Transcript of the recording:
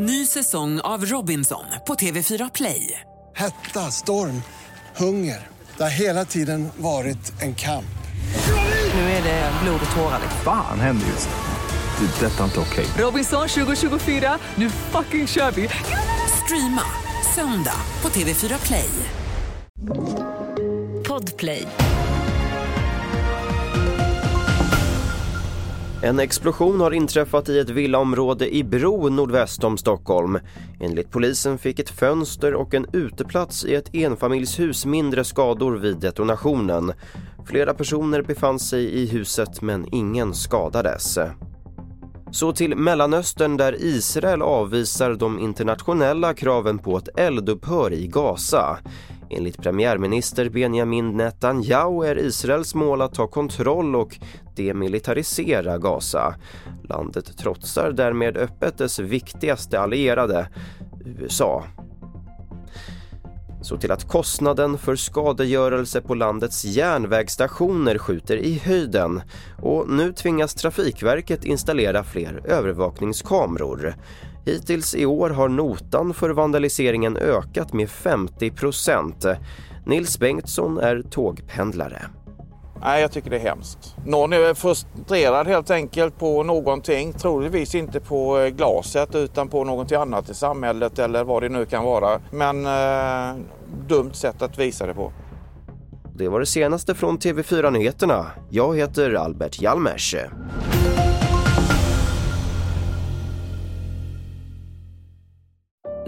Ny säsong av Robinson på TV4 Play. Hetta, storm, hunger. Det har hela tiden varit en kamp. Nu är det blod och tårar. Fan händer just nu. Det. är Detta är inte okej. Robinson 2024, nu fucking kör vi! Streama söndag på TV4 Play. Podplay. En explosion har inträffat i ett villaområde i Bro nordväst om Stockholm. Enligt polisen fick ett fönster och en uteplats i ett enfamiljshus mindre skador vid detonationen. Flera personer befann sig i huset men ingen skadades. Så till Mellanöstern där Israel avvisar de internationella kraven på ett eldupphör i Gaza. Enligt premiärminister Benjamin Netanyahu är Israels mål att ta kontroll och demilitarisera Gaza. Landet trotsar därmed öppet dess viktigaste allierade, USA. Så till att kostnaden för skadegörelse på landets järnvägsstationer skjuter i höjden och nu tvingas Trafikverket installera fler övervakningskameror. Hittills i år har notan för vandaliseringen ökat med 50% Nils Bengtsson är tågpendlare. Nej, jag tycker det är hemskt. Någon är frustrerad helt enkelt på någonting. Troligtvis inte på eh, glaset utan på någonting annat i samhället eller vad det nu kan vara. Men eh, dumt sätt att visa det på. Det var det senaste från TV4 Nyheterna. Jag heter Albert Hjalmers.